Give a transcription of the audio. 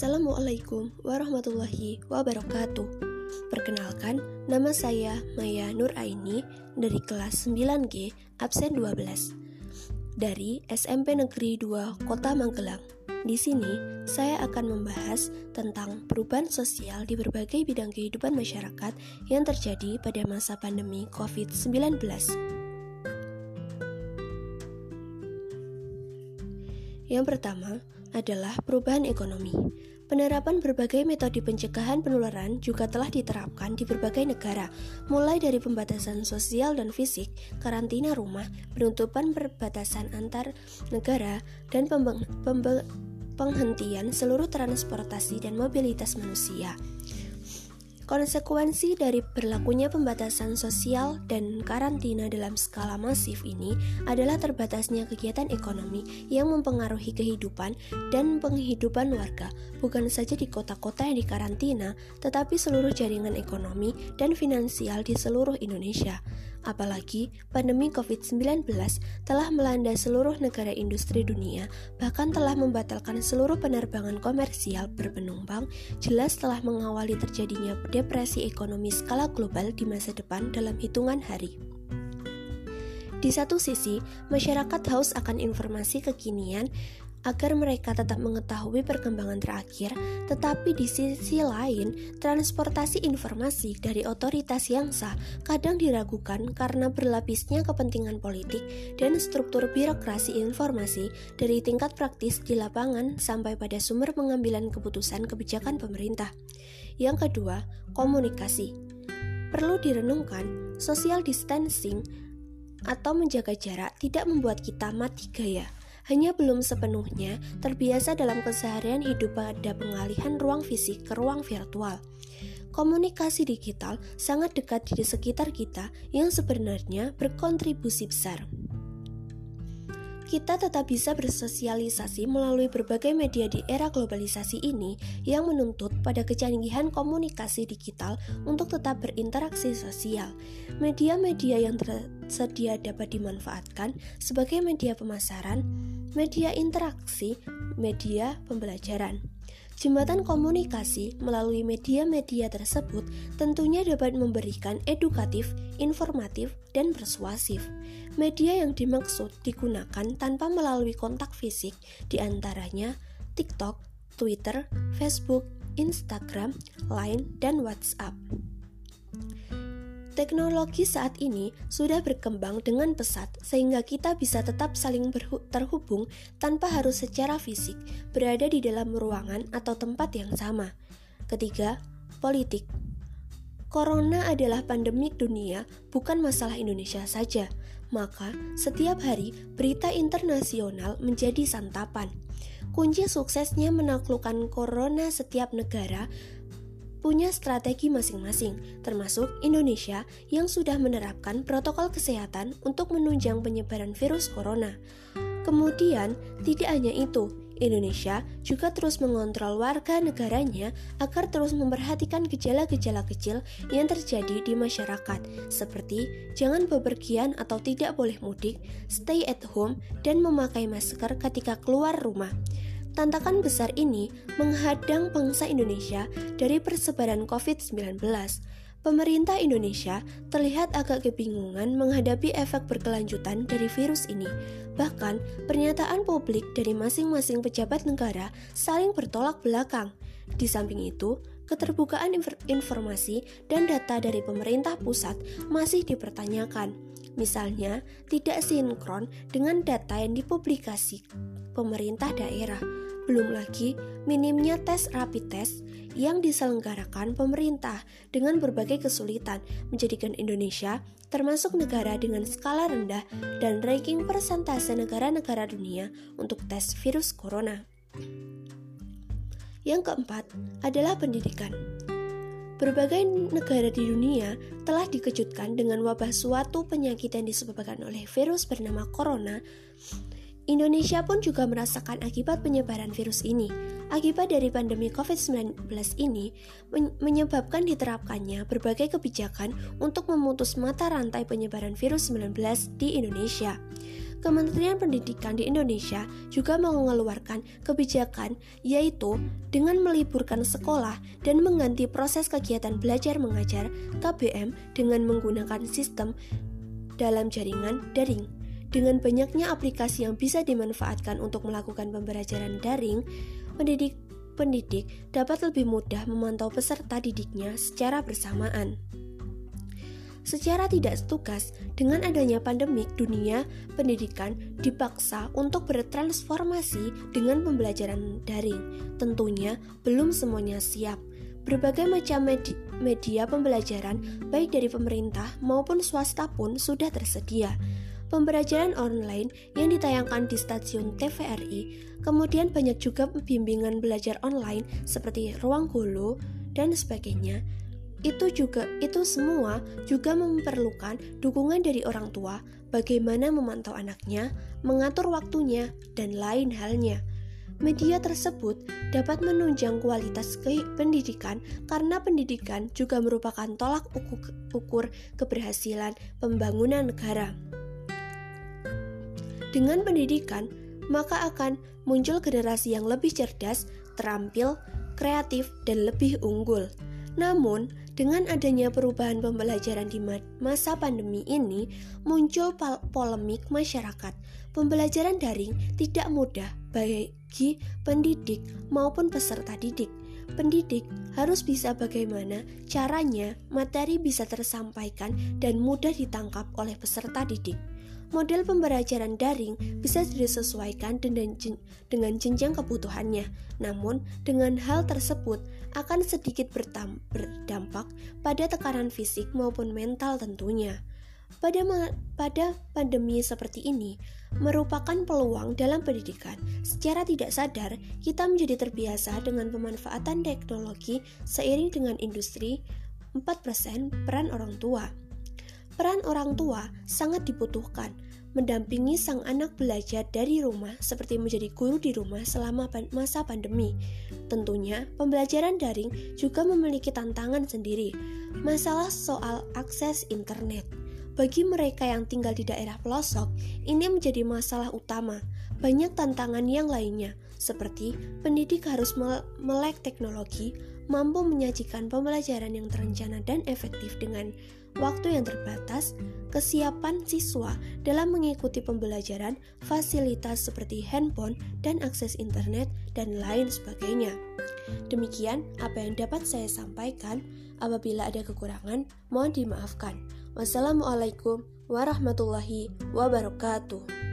Assalamualaikum warahmatullahi wabarakatuh. Perkenalkan, nama saya Maya Nur Aini dari kelas 9G, absen 12. Dari SMP Negeri 2 Kota Magelang. Di sini, saya akan membahas tentang perubahan sosial di berbagai bidang kehidupan masyarakat yang terjadi pada masa pandemi COVID-19. Yang pertama, adalah perubahan ekonomi. Penerapan berbagai metode pencegahan penularan juga telah diterapkan di berbagai negara, mulai dari pembatasan sosial dan fisik, karantina rumah, penutupan perbatasan antar negara, dan penghentian seluruh transportasi dan mobilitas manusia. Konsekuensi dari berlakunya pembatasan sosial dan karantina dalam skala masif ini adalah terbatasnya kegiatan ekonomi yang mempengaruhi kehidupan dan penghidupan warga, bukan saja di kota-kota yang dikarantina, tetapi seluruh jaringan ekonomi dan finansial di seluruh Indonesia. Apalagi pandemi COVID-19 telah melanda seluruh negara industri dunia, bahkan telah membatalkan seluruh penerbangan komersial berpenumpang, jelas telah mengawali terjadinya depresi ekonomi skala global di masa depan dalam hitungan hari. Di satu sisi, masyarakat haus akan informasi kekinian agar mereka tetap mengetahui perkembangan terakhir, tetapi di sisi lain, transportasi informasi dari otoritas yang sah kadang diragukan karena berlapisnya kepentingan politik dan struktur birokrasi informasi dari tingkat praktis di lapangan sampai pada sumber pengambilan keputusan kebijakan pemerintah. Yang kedua, komunikasi. Perlu direnungkan, social distancing atau menjaga jarak tidak membuat kita mati gaya hanya belum sepenuhnya terbiasa dalam keseharian hidup pada pengalihan ruang fisik ke ruang virtual. Komunikasi digital sangat dekat di sekitar kita yang sebenarnya berkontribusi besar kita tetap bisa bersosialisasi melalui berbagai media di era globalisasi ini yang menuntut pada kecanggihan komunikasi digital untuk tetap berinteraksi sosial. Media-media yang tersedia dapat dimanfaatkan sebagai media pemasaran, media interaksi, media pembelajaran. Jembatan komunikasi melalui media-media tersebut tentunya dapat memberikan edukatif, informatif, dan persuasif. Media yang dimaksud digunakan tanpa melalui kontak fisik, di antaranya TikTok, Twitter, Facebook, Instagram, Line, dan WhatsApp. Teknologi saat ini sudah berkembang dengan pesat, sehingga kita bisa tetap saling terhubung tanpa harus secara fisik berada di dalam ruangan atau tempat yang sama. Ketiga, politik. Corona adalah pandemik dunia, bukan masalah Indonesia saja. Maka, setiap hari berita internasional menjadi santapan. Kunci suksesnya menaklukkan corona setiap negara punya strategi masing-masing, termasuk Indonesia yang sudah menerapkan protokol kesehatan untuk menunjang penyebaran virus corona. Kemudian, tidak hanya itu, Indonesia juga terus mengontrol warga negaranya agar terus memperhatikan gejala-gejala kecil yang terjadi di masyarakat, seperti jangan bepergian atau tidak boleh mudik, stay at home, dan memakai masker ketika keluar rumah. Tantangan besar ini menghadang bangsa Indonesia dari persebaran COVID-19. Pemerintah Indonesia terlihat agak kebingungan menghadapi efek berkelanjutan dari virus ini. Bahkan, pernyataan publik dari masing-masing pejabat negara saling bertolak belakang. Di samping itu, keterbukaan informasi dan data dari pemerintah pusat masih dipertanyakan. Misalnya, tidak sinkron dengan data yang dipublikasi pemerintah daerah. Belum lagi minimnya tes rapid test yang diselenggarakan pemerintah dengan berbagai kesulitan menjadikan Indonesia termasuk negara dengan skala rendah dan ranking persentase negara-negara dunia untuk tes virus corona. Yang keempat adalah pendidikan. Berbagai negara di dunia telah dikejutkan dengan wabah suatu penyakit yang disebabkan oleh virus bernama corona Indonesia pun juga merasakan akibat penyebaran virus ini. Akibat dari pandemi COVID-19 ini menyebabkan diterapkannya berbagai kebijakan untuk memutus mata rantai penyebaran virus 19 di Indonesia. Kementerian Pendidikan di Indonesia juga mengeluarkan kebijakan yaitu dengan meliburkan sekolah dan mengganti proses kegiatan belajar mengajar KBM dengan menggunakan sistem dalam jaringan daring. Dengan banyaknya aplikasi yang bisa dimanfaatkan untuk melakukan pembelajaran daring, pendidik pendidik dapat lebih mudah memantau peserta didiknya secara bersamaan. Secara tidak tugas, dengan adanya pandemik, dunia pendidikan dipaksa untuk bertransformasi dengan pembelajaran daring. Tentunya belum semuanya siap. Berbagai macam media, media pembelajaran, baik dari pemerintah maupun swasta pun sudah tersedia. Pembelajaran online yang ditayangkan di stasiun TVRI, kemudian banyak juga bimbingan belajar online seperti ruang guru dan sebagainya. Itu juga itu semua juga memerlukan dukungan dari orang tua bagaimana memantau anaknya, mengatur waktunya, dan lain halnya. Media tersebut dapat menunjang kualitas pendidikan karena pendidikan juga merupakan tolak ukur keberhasilan pembangunan negara. Dengan pendidikan, maka akan muncul generasi yang lebih cerdas, terampil, kreatif, dan lebih unggul. Namun, dengan adanya perubahan pembelajaran di masa pandemi ini, muncul polemik masyarakat. Pembelajaran daring tidak mudah bagi pendidik maupun peserta didik. Pendidik harus bisa bagaimana caranya materi bisa tersampaikan dan mudah ditangkap oleh peserta didik. Model pembelajaran daring bisa disesuaikan dengan, jenjang kebutuhannya, namun dengan hal tersebut akan sedikit berdampak pada tekanan fisik maupun mental tentunya. Pada, pada pandemi seperti ini, merupakan peluang dalam pendidikan. Secara tidak sadar, kita menjadi terbiasa dengan pemanfaatan teknologi seiring dengan industri 4% peran orang tua. Peran orang tua sangat dibutuhkan, mendampingi sang anak belajar dari rumah seperti menjadi guru di rumah selama masa pandemi. Tentunya, pembelajaran daring juga memiliki tantangan sendiri. Masalah soal akses internet. Bagi mereka yang tinggal di daerah pelosok, ini menjadi masalah utama. Banyak tantangan yang lainnya, seperti pendidik harus melek teknologi, mampu menyajikan pembelajaran yang terencana dan efektif dengan waktu yang terbatas, kesiapan siswa dalam mengikuti pembelajaran, fasilitas seperti handphone dan akses internet, dan lain sebagainya. Demikian apa yang dapat saya sampaikan. Apabila ada kekurangan, mohon dimaafkan. Wassalamualaikum warahmatullahi wabarakatuh.